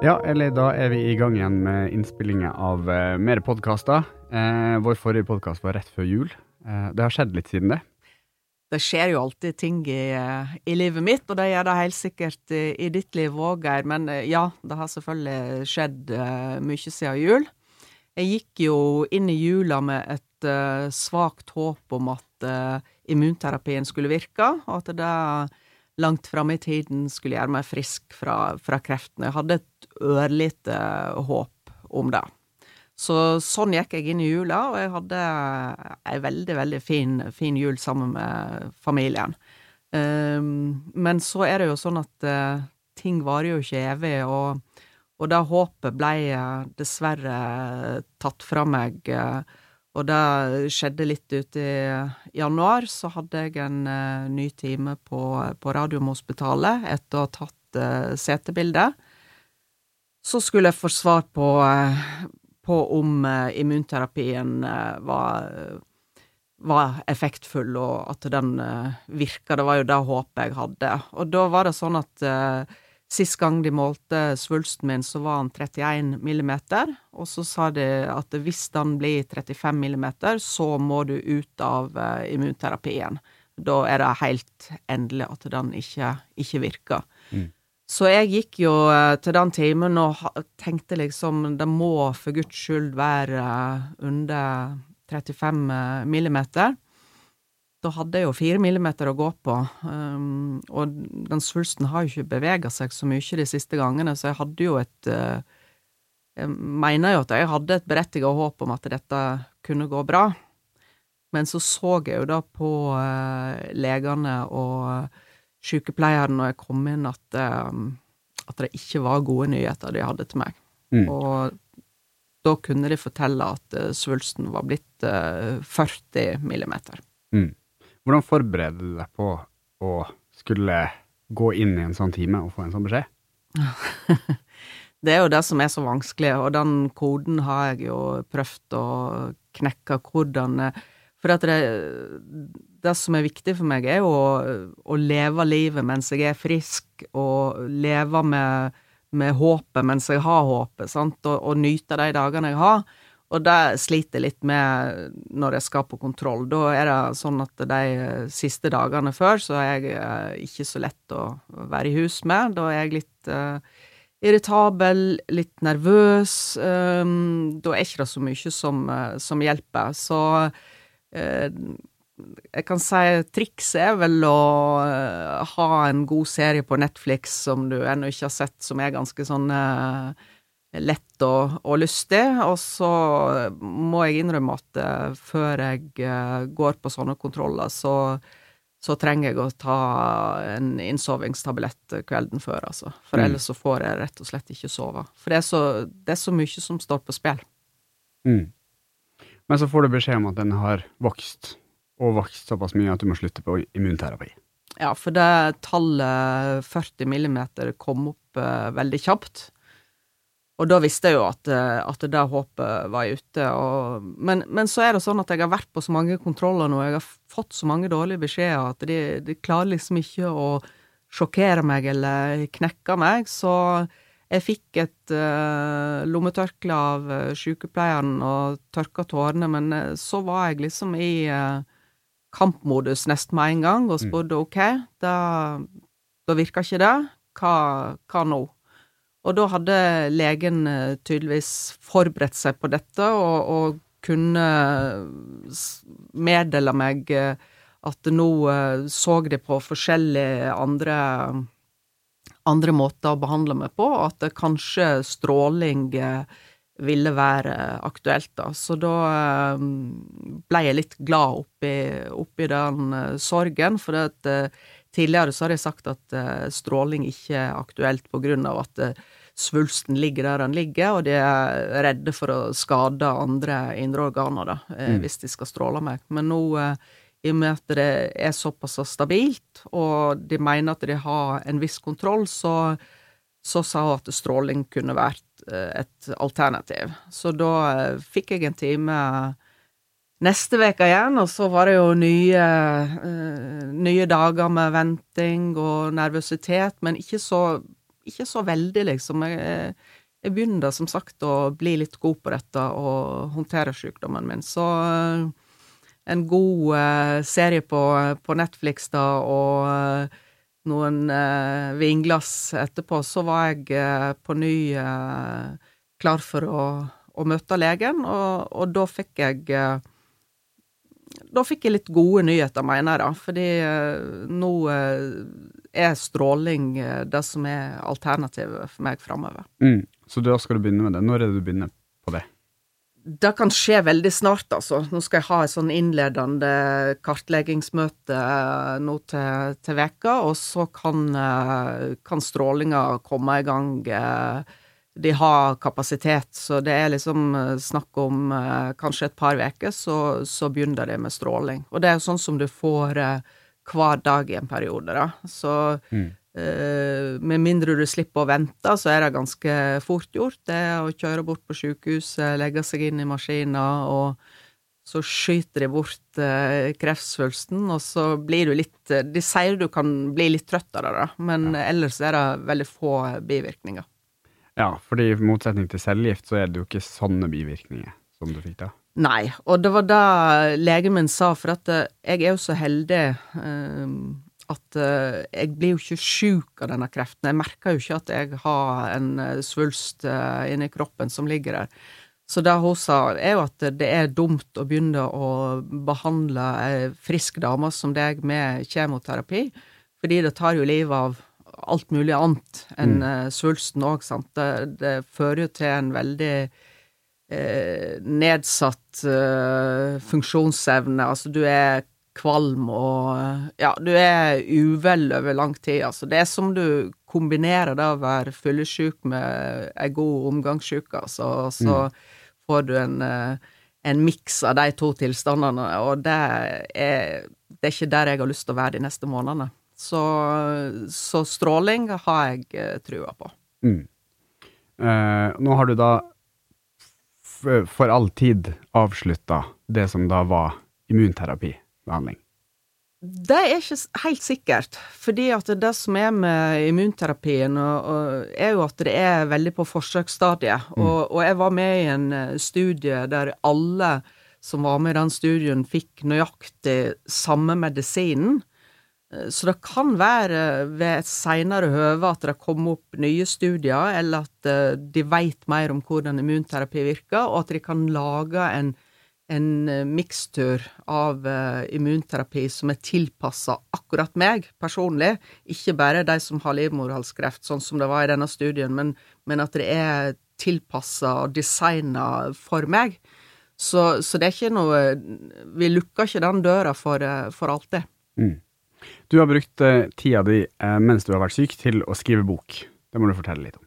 Ja, eller da er vi i gang igjen med innspillingen av uh, mer podkaster. Uh, vår forrige podkast var rett før jul. Uh, det har skjedd litt siden det. Det skjer jo alltid ting i, eh, i livet mitt, og det gjør det helt sikkert i, i ditt liv òg, Geir. Men eh, ja, det har selvfølgelig skjedd mye siden jul. Jeg gikk jo inn i jula med et svakt håp om at immunterapien skulle virke, og at det langt framme i tiden skulle gjøre meg frisk fra, fra kreftene. Jeg hadde et ørlite håp om det. Så sånn gikk jeg inn i jula, og jeg hadde ei veldig, veldig fin, fin, jul sammen med familien. Um, men så er det jo sånn at uh, ting varer jo ikke evig, og, og det håpet ble uh, dessverre tatt fra meg. Uh, og det skjedde litt uti januar, så hadde jeg en uh, ny time på, på Radiumhospitalet etter å ha tatt uh, setebilde. Så skulle jeg få svar på, uh, på om immunterapien var, var effektfull, og at den virka. Det var jo det håpet jeg hadde. Og da var det sånn at Sist gang de målte svulsten min, så var han 31 millimeter, og så sa de at hvis den blir 35 millimeter, så må du ut av uh, immunterapien. Da er det helt endelig at den ikke, ikke virker. Mm. Så jeg gikk jo uh, til den timen og tenkte liksom det må for guds skyld være uh, under 35 millimeter da hadde jeg jo fire millimeter å gå på, um, og den svulsten har jo ikke bevega seg så mye de siste gangene, så jeg hadde jo et uh, Jeg mener jo at jeg hadde et berettiga håp om at dette kunne gå bra, men så så jeg jo da på uh, legene og sykepleieren når jeg kom inn, at, uh, at det ikke var gode nyheter de hadde til meg. Mm. Og da kunne de fortelle at svulsten var blitt 40 millimeter. Mm. Hvordan forbereder du deg på å skulle gå inn i en sånn time og få en sånn beskjed? det er jo det som er så vanskelig, og den koden har jeg jo prøvd å knekke. Hvordan For at det, det som er viktig for meg, er jo å, å leve livet mens jeg er frisk, og leve med, med håpet mens jeg har håpet, sant, og, og nyte de dagene jeg har. Og det sliter jeg litt med når jeg skal på kontroll. Da er det sånn at de siste dagene før så er jeg eh, ikke så lett å være i hus med. Da er jeg litt uh, irritabel, litt nervøs. Um, da er ikke det så mye som, uh, som hjelper. Så uh, jeg kan si trikset er vel å ha en god serie på Netflix som du ennå ikke har sett, som er ganske sånn lett og, og, lystig. Og så må jeg innrømme at uh, før jeg uh, går på sånne kontroller, så, så, trenger jeg å ta en innsovingstablett kvelden før, altså. For mm. ellers så får jeg rett og slett ikke sove. For det er så, det er så mye som står på spill. Mm. Men så får du beskjed om at den har vokst, og vokst såpass mye at du må slutte på immunterapi. Ja, for det tallet 40 millimeter kom opp uh, veldig kjapt. Og da visste jeg jo at, eh, at det håpet var ute. Og, men, men, så er det sånn at jeg har vært på så mange kontroller nå, jeg har fått så mange dårlige beskjeder at de, de klarer liksom ikke å sjokkere meg eller knekke meg. Så jeg fikk et uh, lommetørkle av uh, sykepleieren og tørka tårene, men så var jeg liksom i uh, kampmodus nesten med en gang og spurte mm. ok, da, da virker ikke det, hva, hva nå? Og da hadde legen eh, tydeligvis forberedt seg på dette, og, og kunne meddele meg eh, at nå eh, så de på forskjellige andre, andre måter å behandle meg på, og at kanskje stråling ville være aktuelt, da. Så da ble jeg litt glad oppi, oppi den sorgen, for at Tidligere så har jeg sagt at uh, stråling ikke er aktuelt på grunn av at uh, svulsten ligger der den ligger, og de er redde for å skade andre indre organer, da, uh, mm. hvis de skal stråle meg. Men nå, i og med at det er såpass stabilt, og de mener at de har en viss kontroll, så, så sa hun at stråling kunne vært et alternativ. Så da fikk jeg en time neste uke igjen, og så var det jo nye, uh, nye dager med venting og nervøsitet, men ikke så, ikke så veldig, liksom. Jeg, jeg begynner som sagt å bli litt god på dette og håndtere sykdommen min. Så en god uh, serie på, på, Netflix da, og uh, noen uh, vinglass etterpå, så var jeg på ny klar for å, å, møte legen, og, og da fikk jeg da fikk jeg litt gode nyheter, mener jeg, da. Fordi nå er stråling det som er alternativet for meg framover. Mm. Så da skal du begynne med det. Når er det du begynner på det? Det kan skje veldig snart, altså. Nå skal jeg ha et sånn innledende kartleggingsmøte eh, nå til, til veka, og så kan, eh, kan strålinga komme i gang. Eh, de har kapasitet, så det er liksom snakk om kanskje et par uker, så, så, begynner det med stråling. Og det er jo sånn som du får hver dag i en periode, da. Så mm. eh, med mindre du slipper å vente, så er det ganske fort gjort. Det å kjøre bort på sykehuset, legge seg inn i maskiner, og så skyter de bort uh, kreftsvulsten, og så blir du litt uh, De sier du kan bli litt trøtt av det, da, men ja. ellers er det veldig få bivirkninger. Ja, fordi i motsetning til cellegift, så er det jo ikke sånne bivirkninger som du fikk da. Nei, og det var det legen min sa, for at jeg er jo så heldig at uh, jeg blir jo ikke sjuk av denne kreften. Jeg merker jo ikke at jeg har en uh, svulst inni kroppen som ligger der. Så det hun sa, er jo at det er dumt å begynne å behandle ei frisk dame som deg med kjemoterapi, fordi det tar jo livet av alt mulig annet enn mm. svulsten òg, sant. Det, det, fører jo til en veldig nedsatt funksjonsevne. Altså, du er kvalm og Ja, du er uvel over lang tid, altså. Det er som du kombinerer det å være fyllesyk med ei god omgangssyke, altså. Så mm. får du en, eh, en miks av de to tilstandene, og det er, det er ikke der jeg har lyst til å være de neste månedene. Så, så stråling har jeg eh, trua på. Mm. Eh, nå har du da for all tid avslutta det som da var immunterapi behandling? Det er ikke helt sikkert, fordi at det som er med immunterapien, er jo at det er veldig på forsøksstadiet. Mm. Og, og, jeg var med i en eh, studie der alle som var med i den studien, fikk nøyaktig samme medisinen. Eh, så det kan være ved et seinere høve at det kommer opp nye studier, eller at eh, de veit mer om hvordan immunterapi virker, og at de kan lage en en eh, mikstur av immunterapi som er tilpassa akkurat meg personlig, ikke bare de som har livmorhalskreft, sånn som det var i denne studien, men, men at det er tilpassa og designa for meg. Så, så, det er ikke noe Vi lukker ikke den døra for, for alltid. Mm. Du har brukt eh, tida di mens du har vært syk, til å skrive bok. Det må du fortelle litt om.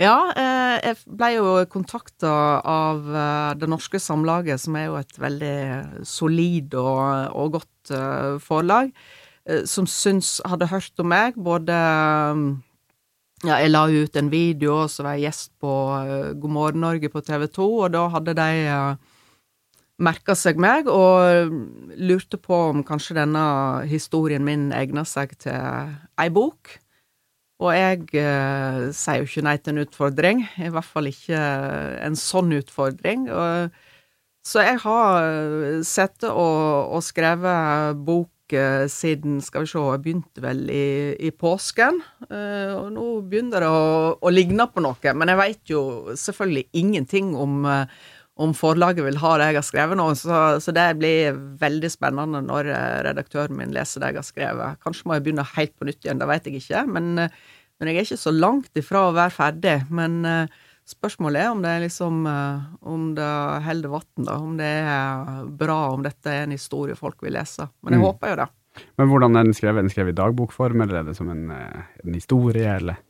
Ja, eh, jeg ble jo kontakta av eh, Det Norske Samlaget, som er jo et veldig solid og, og godt eh, forlag, som syns hadde hørt om meg, både ja, jeg la ut en video, og så var jeg gjest på God morgen Norge på TV 2, og da hadde de merka seg meg og lurte på om kanskje denne historien min egna seg til ei bok. Og jeg eh, sier jo ikke nei til en utfordring, i hvert fall ikke en sånn utfordring. Og, så jeg har eh, sittet og, og skrevet bok eh, siden, skal vi se, jeg begynte vel i, i påsken. Eh, og nå begynner det å, å, ligne på noe, men jeg veit jo selvfølgelig ingenting om eh, om forlaget vil ha det jeg har skrevet nå, så, så, det blir veldig spennende når eh, redaktøren min leser det jeg har skrevet. Kanskje må jeg begynne helt på nytt igjen, det vet jeg ikke, men, eh, men jeg er ikke så langt ifra å være ferdig. Men uh, spørsmålet er om det er liksom Om det holder vann, da. Om det er bra, om dette er en historie folk vil lese. Men jeg mm. håper jo det. Men hvordan er den skrevet? Er den skrevet i dagbokform, eller er det som en, en historie, eller?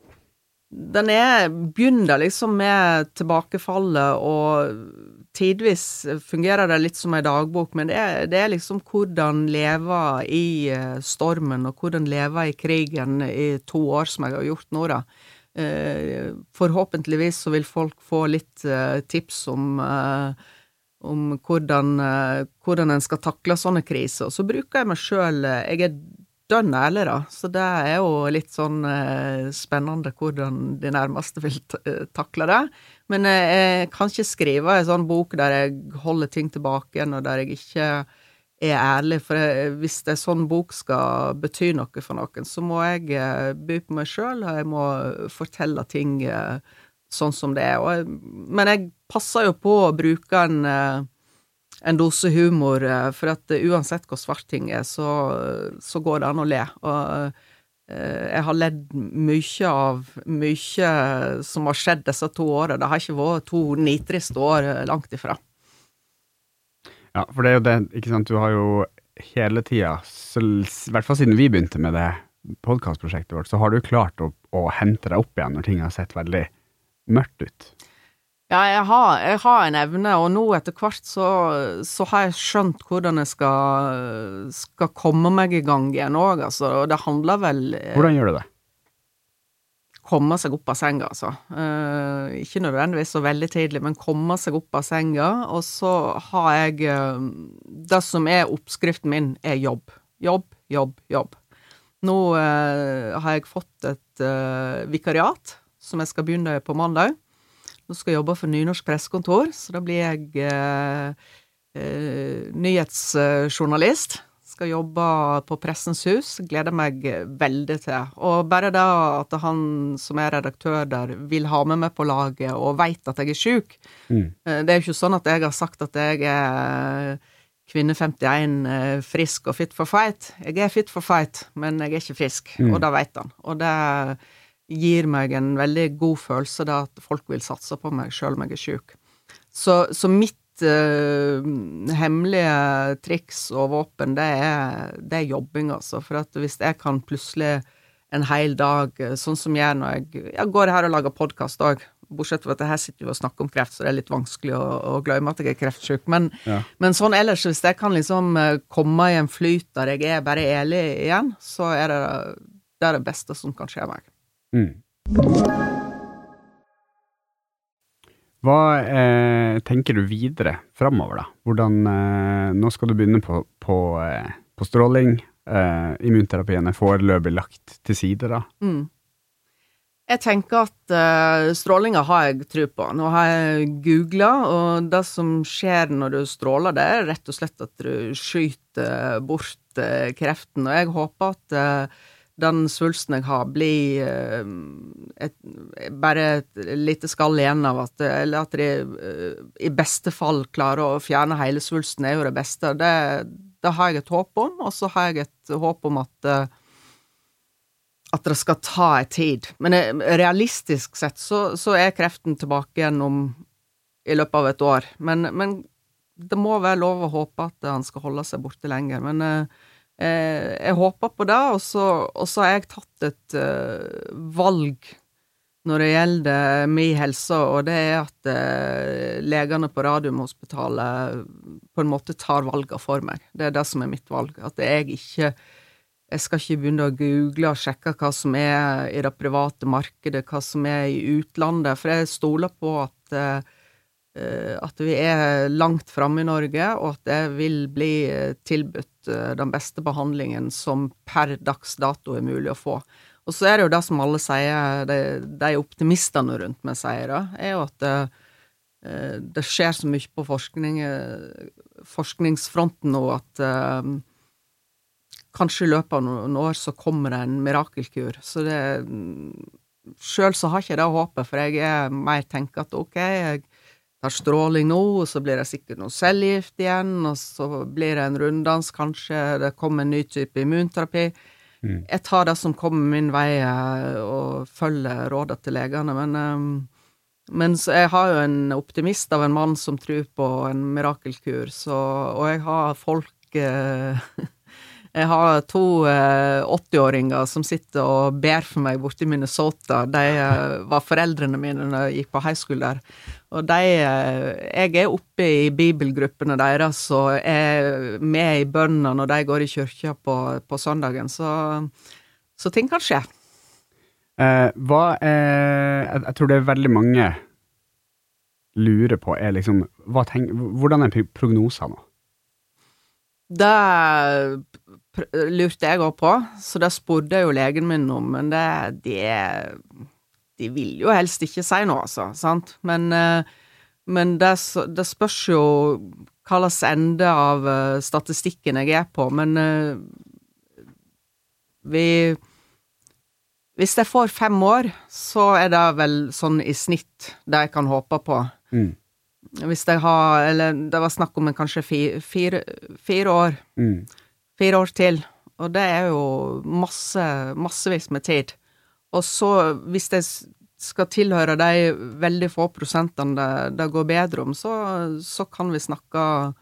Den er, begynner liksom med tilbakefallet og tidvis fungerer det litt som ei dagbok, men det er, det er, liksom hvordan leve i eh, stormen, og hvordan leve i krigen i to år, som jeg har gjort nå, da. Eh, forhåpentligvis så vil folk få litt eh, tips om, om hvordan, hvordan en skal takle sånne kriser. Og så bruker jeg meg sjøl Jeg er dønn ærlig, da. Så det er jo litt sånn spennende hvordan de nærmeste vil takle det. Men jeg kan ikke skrive en sånn bok der jeg holder ting tilbake og der jeg ikke er ærlig. For hvis en sånn bok skal bety noe for noen, så må jeg eh, by på meg sjøl, og jeg må fortelle ting eh, sånn som det er. Men jeg passer jo på å bruke en eh, en dose humor, for at uansett hvor svart ting er, så, så går det an å le. Og jeg har ledd mye av mye som har skjedd disse to årene. Det har ikke vært to nitriste år, langt ifra. Ja, for det er jo det, ikke sant. Du har jo hele tida, i hvert fall siden vi begynte med det podkastprosjektet vårt, så har du klart å, å hente deg opp igjen når ting har sett veldig mørkt ut. Ja, jeg har, jeg har, en evne, og nå etter hvert så, så, har jeg skjønt hvordan jeg skal, skal komme meg i gang igjen òg, altså. Og det handler vel eh, Hvordan gjør du det? Komme seg opp av senga, altså. Eh, ikke nødvendigvis så veldig tidlig, men komme seg opp av senga. Og så har jeg eh, Det som er oppskriften min, er jobb. Jobb, jobb, jobb. Nå eh, har jeg fått et eh, vikariat som jeg skal begynne på mandag. Nå skal jeg jobbe for Nynorsk pressekontor, så da blir jeg eh, eh, nyhetsjournalist. Skal jobbe på Pressens Hus. Gleder meg veldig til. Og bare det at han som er redaktør der, vil ha med meg på laget og veit at jeg er sjuk. Mm. Eh, det er jo ikke sånn at jeg har sagt at jeg er kvinne 51, eh, frisk og fit for fight. Jeg er fit for fight, men jeg er ikke frisk, mm. og det veit han. Og det gir meg en veldig god følelse, det at folk vil satse på meg sjøl om jeg er sjuk. Så, så, mitt uh, hemmelige triks og våpen, det er, det er, jobbing, altså. For at hvis jeg kan plutselig en hel dag, eh, sånn som jeg når jeg, jeg går her og lager podkast òg, bortsett fra at her sitter vi og snakker om kreft, så det er litt vanskelig å, å glemme at jeg er kreftsyk. Men, ja. men, sånn ellers, hvis jeg kan liksom eh, komme i en flyt der jeg er bare ærlig igjen, så er det det, er det beste som kan skje meg. Mm. Hva eh, tenker du videre framover, da? Hvordan eh, Nå skal du begynne på, på, eh, på stråling. Eh, immunterapien er foreløpig lagt til side, da. Mm. Jeg tenker at uh, strålinga har jeg tro på. Nå har jeg googla, og det som skjer når du stråler, det er rett og slett at du skyter bort uh, kreften. Og jeg håper at uh, den svulsten jeg har, blir eh, et, bare et lite skall igjen av at Eller at de eh, i beste fall klarer å fjerne hele svulsten, er jo det beste. Det, det har jeg et håp om, og så har jeg et håp om at eh, at det skal ta en tid. Men realistisk sett så, så, er kreften tilbake igjen om i løpet av et år. Men, men det må være lov å håpe at han skal holde seg borte lenger. Men jeg håper på det, og så, og så har jeg tatt et uh, valg når det gjelder min helse, og det er at uh, legene på Radiumhospitalet på en måte tar valgene for meg. Det er det som er mitt valg. At jeg ikke Jeg skal ikke begynne å google og sjekke hva som er i det private markedet, hva som er i utlandet, for jeg stoler på at uh, Eh, at vi er langt framme i Norge, og at det vil bli eh, tilbudt eh, den beste behandlingen som per dags dato er mulig å få. Og så er det jo det som alle sier, de, de optimistene rundt meg sier, da, er jo at det, det skjer så mye på forskning, forskningsfronten nå at kanskje i løpet av noen år så kommer det en mirakelkur. Så det Sjøl så har ikke det håpet, for jeg er mer tenker at ok, jeg tar stråling nå, og så blir det sikkert noe cellegift igjen, og så blir det en runddans, kanskje det kommer en ny type immunterapi. Mm. Jeg tar det som kommer min vei, eh, og følger rådene til legene, men um, men jeg har jo en optimist av en mann som tror på en mirakelkur, så, og jeg har folk eh, Jeg har to eh, 80-åringer som sitter og ber for meg borte i Minnesota. De eh, var foreldrene mine når jeg gikk på high school der. Og de eh, Jeg er oppe i bibelgruppene deres og er med i bønna når de går i kirka på, på søndagen, så, så, ting kan skje. Eh, hva er jeg, jeg tror det er veldig mange lurer på, er liksom Hvordan er prognosene? Det lurte jeg òg på, så det spurte jeg jo legen min om, men det, det De vil jo helst ikke si noe, altså, sant? Men, eh, men det, det spørs jo hva slags ende av eh, statistikken jeg er på, men eh, vi Hvis jeg får fem år, så er det vel sånn i snitt det jeg kan håpe på. Mm. Hvis de har Eller det var snakk om en kanskje fire, fire, fire år. Mm. Fire år til. Og det er jo masse, massevis med tid. Og så, hvis det skal tilhøre de veldig få prosentene det, det går bedre om, så, så kan vi snakke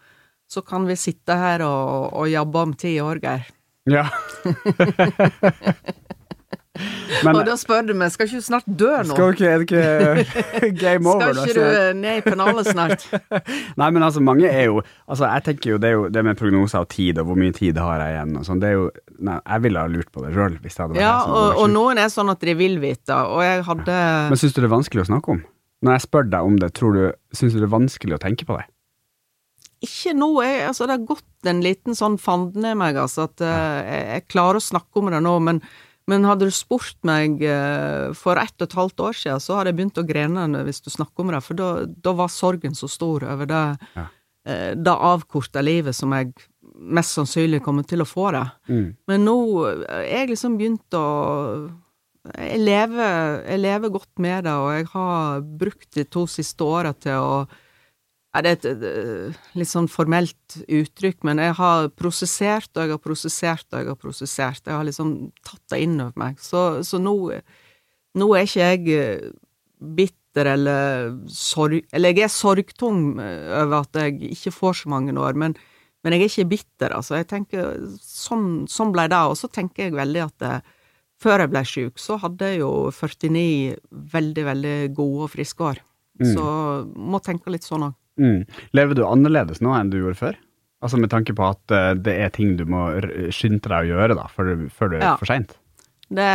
Så kan vi sitte her og, og jobbe om ti år, Geir. Ja. Men og da spør du meg, skal ikke du snart dø nå? skal ikke, er det ikke game over? Skal ikke du ned i pennalet snart? Nei, men altså, mange er jo Altså, jeg tenker jo det jo det med prognoser og tid, og hvor mye tid har jeg igjen, og sånn, det er jo Nei, jeg ville ha lurt på det sjøl, hvis det hadde vært Ja, jeg som og, noen er sånn at de vil vite, og jeg hadde Men syns du det er vanskelig å snakke om? Når jeg spør deg om det, tror du Syns du det er vanskelig å tenke på det? Ikke nå, jeg, altså det har gått en liten sånn fanden i meg, altså, at eh, jeg, jeg klarer å snakke om det nå, men, men hadde du spurt meg eh, for ett og et halvt år siden, så hadde jeg begynt å grene hvis du snakker om det, for da, da var sorgen så stor over det, Ja. eh, det avkorta livet som jeg mest sannsynlig kommer til å få det. Mm. Men nå er jeg liksom begynt å jeg lever, jeg lever godt med det, og jeg har brukt de to siste åra til å ja, Det er et eh, litt sånn formelt uttrykk, men jeg har prosessert, og jeg har prosessert, og jeg har prosessert. Jeg har liksom tatt det inn over meg. Så, så nå, nå er ikke jeg eh, bitter eller sorg... Eller jeg er sorgtung eh, over at jeg ikke får så mange år, men, men jeg er ikke bitter, altså. Jeg tenker sånn, sånn ble det, og så tenker jeg veldig at det, før jeg ble sjuk, så hadde jeg jo 49 veldig, veldig gode og friske år. Mm. Så må tenke litt sånn òg. Mm. Lever du annerledes nå enn du gjorde før? Altså med tanke på at eh, det er ting du må skynde deg å gjøre da, før, du, før det er Ja. for seint? Det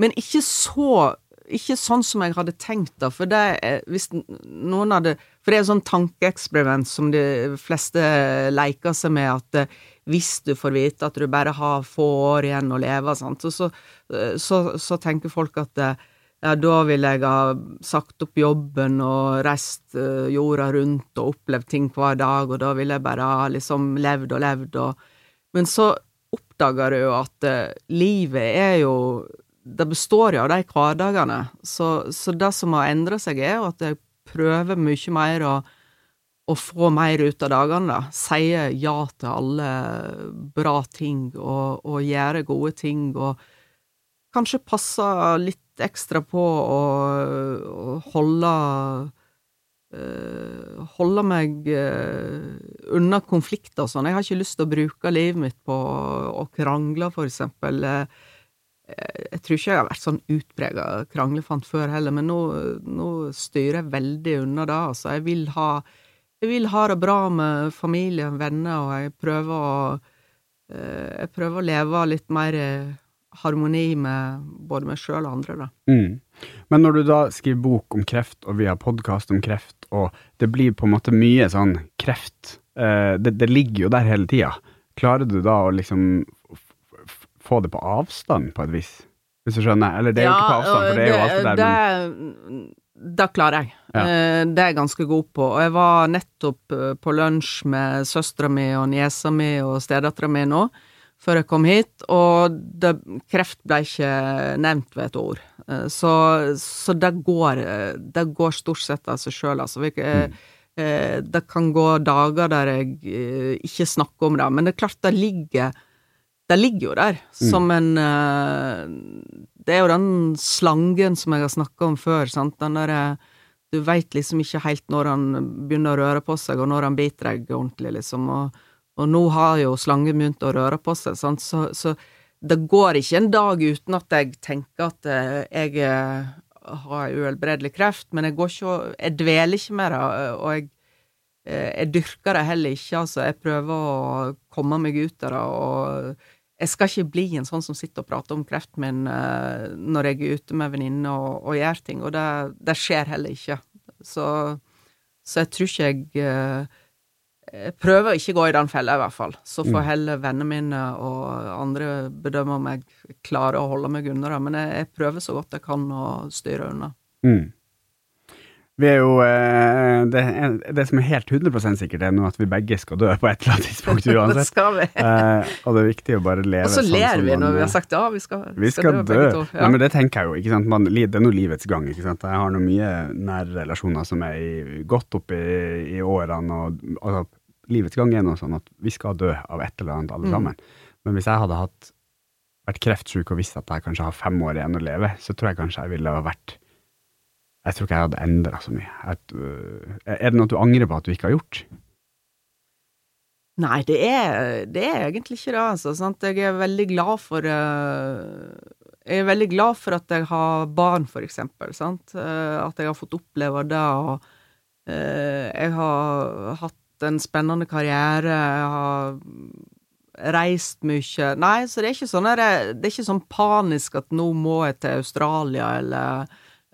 Men ikke så Ikke sånn som jeg hadde tenkt, da, for det er Hvis noen hadde For det er et sånn tankeeksperiment som de fleste leker seg med, at eh, hvis du får vite at du bare har få år igjen å leve, sant, så, så, så, så tenker folk at eh, ja, da vil jeg ha sagt opp jobben og reist eh, jorda rundt og opplevd ting hver dag, og da vil jeg bare ha liksom levd og levd og Men så oppdager du jo at eh, livet er jo Det består jo av de hverdagene. Så, så det som har endra seg, er jo at jeg prøver mye mer å, å få mer ut av dagene, da. Sier ja til alle bra ting, og, og gjøre gode ting, og kanskje passa litt ekstra på å, å holde uh, holde meg uh, unna konflikter og sånn. Jeg har ikke lyst til å bruke livet mitt på å krangle, for eksempel. Eh, jeg tror ikke jeg har vært sånn utprega kranglefant før heller, men nå, nå styrer jeg veldig unna det. Altså, jeg vil ha jeg vil ha det bra med familie og venner, og jeg prøver å Jeg prøver å leve litt mer harmoni med både meg sjøl og andre, da. Mm. Men når du da skriver bok om kreft, og vi har podkast om kreft, og det blir på en måte mye sånn kreft eh, det, det ligger jo der hele tida. Klarer du da å liksom få det på avstand, på et vis? Hvis du skjønner? Eller det er jo ikke på avstand, for det er jo alt det der. men- Det, det klarer jeg. Ja. Eh, Det er jeg ganske god på. Og jeg var nettopp eh, på lunsj med søstera mi og niesa mi og stedattera mi nå, før jeg kom hit, og det, kreft ble ikke nevnt ved et ord. Eh, Så, så det går eh, Det går stort sett av seg sjøl, altså. Vi, mm. eh, Det kan gå dager der jeg eh, ikke snakker om det, men det er klart det ligger det ligger jo der, som en eh, Det er jo den slangen som jeg har snakka om før, sant, den derre Du veit liksom ikke helt når han begynner å røre på seg, og når han biter deg ordentlig, liksom, og, og nå har jo slangen begynt å røre på seg, sant, så, så det går ikke en dag uten at jeg tenker at eh, jeg eh, har uhelbredelig kreft, men jeg går ikke Jeg dveler ikke med det, og jeg eh, jeg dyrker det heller ikke, altså. Jeg prøver å komme meg ut av det, og jeg skal ikke bli en sånn som sitter og prater om kreften min eh, når jeg er ute med venninner og, og gjør ting, og det, det skjer heller ikke. Så, så jeg tror ikke jeg eh, jeg prøver å ikke gå i den fella, i hvert fall. Så får Mm. heller vennene mine og andre bedømme om jeg klarer å holde meg unna det. Men jeg, jeg prøver så godt jeg kan å styre unna. Mm. Vi er jo eh, det, er- det som er helt 100 sikkert, er nå at vi begge skal dø på et eller annet tidspunkt Det skal vi. Eh, og det er viktig å bare leve Og så sånn ler sånn vi man, når vi eh, har sagt ja, vi skal, Vi skal dø. begge to. Ja. Nei, men det tenker jeg jo. ikke sant? Man, det er nå livets gang. ikke sant? Jeg har nå mye nære relasjoner som er i, godt opp i, i årene. og altså, Livets gang er noe sånn at vi skal dø av et eller annet alle Mm. sammen. Men hvis jeg hadde hatt, vært kreftsyk og visst at jeg kanskje har fem år igjen å leve, så tror jeg kanskje jeg ville ha vært Jeg tror ikke jeg hadde endra så mye. At, uh, er det noe du angrer på at du ikke har gjort? Nei, det er, det er egentlig ikke det, altså. Sant? Jeg er veldig glad for uh Jeg er veldig glad for at jeg har barn, for eksempel. Sant? Eh, at jeg har fått oppleve det, og jeg har hatt en spennende karriere. Har reist mye. Nei, så det er ikke sånn Det er ikke sånn panisk at nå må jeg til Australia, eller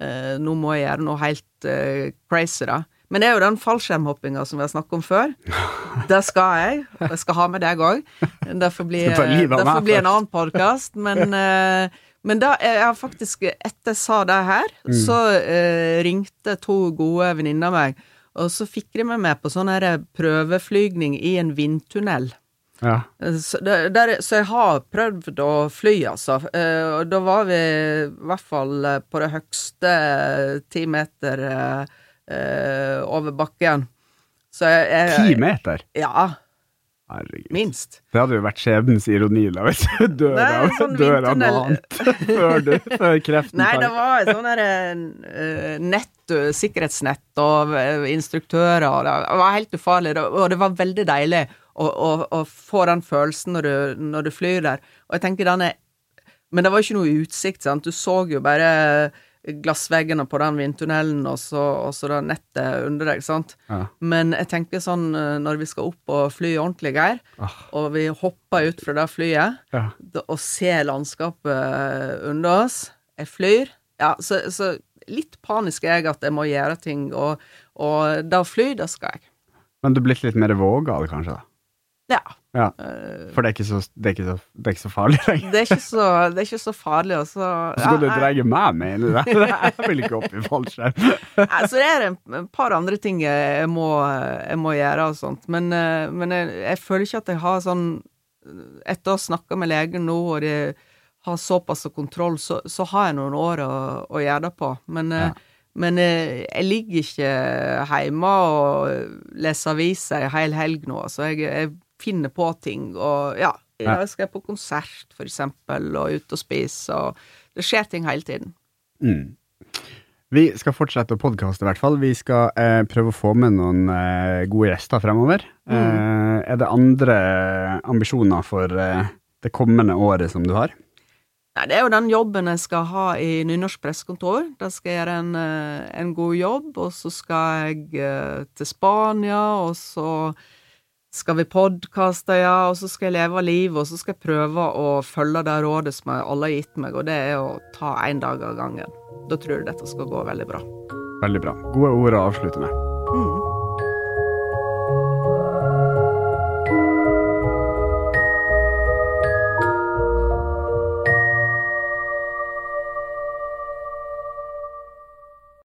eh, nå må jeg gjøre noe helt eh, crazy, da. Men det er jo den fallskjermhoppinga som vi har snakket om før. Det skal jeg. og Jeg skal ha med deg òg. Det får bli, Skal ta livet av det bli en annen podkast. Men, eh, men da jeg har faktisk Etter jeg sa det her, Mm. så eh, ringte to gode venninner meg, og så fikk de meg med på sånn her prøveflygning i en vindtunnel. Ja. Så, der, så jeg har prøvd å fly, altså. Eh, og da var vi i hvert fall eh, på det høgste eh, ti meter eh, eh, over bakken. Så jeg, jeg Ti meter? Ja, Herregud. minst. Det hadde jo vært skjebnens ironi da, hvis du dør Nei, av, sånn dør av noe annet før, du, før kreften Nei, det var sånn derre uh, nett, eh, sikkerhetsnett og eh, instruktører, og det var helt ufarlig, og det var veldig deilig å, å, å få den følelsen når du, når du flyr der. Og jeg tenker den er Men det var ikke noe utsikt, sant. Du så jo bare glassveggene på den vindtunnelen, og så, og så det nettet under deg, sant. Ja. Men jeg tenker sånn eh, når vi skal opp og fly ordentlig, Geir, Ah. og vi hopper ut fra det flyet Ja. og ser landskapet under oss. Jeg flyr. Ja, så, så litt panisk er jeg at jeg må gjøre ting, og, og da fly, da skal jeg. Men du er blitt litt mer vågal, kanskje? da? Ja. Ja. eh, For det er så, det er så, det er ikke så farlig lenger? det er ikke så, det er ikke så farlig, og så skal du dra meg med inn i det? Jeg vil ikke opp i fallskjerm. altså, Så det er en, par andre ting jeg må, jeg må gjøre og sånt, men, eh, men jeg, jeg føler ikke at jeg har sånn Etter å ha snakka med legen nå, og de har såpass kontroll, så, så har jeg noen år å, å gjøre det på. Men, eh, Ja. men jeg ligger ikke hjemme og leser aviser ei hel helg nå, så jeg, jeg finner på ting, og ja. I dag skal jeg på konsert, for eksempel, og ut og spise, og det skjer ting hele tiden. Mm. Vi skal fortsette å podkaste, i hvert fall. Vi skal eh, prøve å få med noen eh, gode gjester fremover. Mm. Eh, er det andre ambisjoner for eh, det kommende året som du har? Nei, det er jo den jobben jeg skal ha i Nynorsk pressekontor. Da skal jeg gjøre en, eh, en god jobb, og så skal jeg eh, til Spania, og så skal vi podkaste, ja, og så skal jeg leve livet, og så skal jeg prøve å følge det rådet som alle har gitt meg, og det er å ta én dag av gangen. Da tror jeg dette skal gå veldig bra. Veldig bra. Gode ord å avslutte med.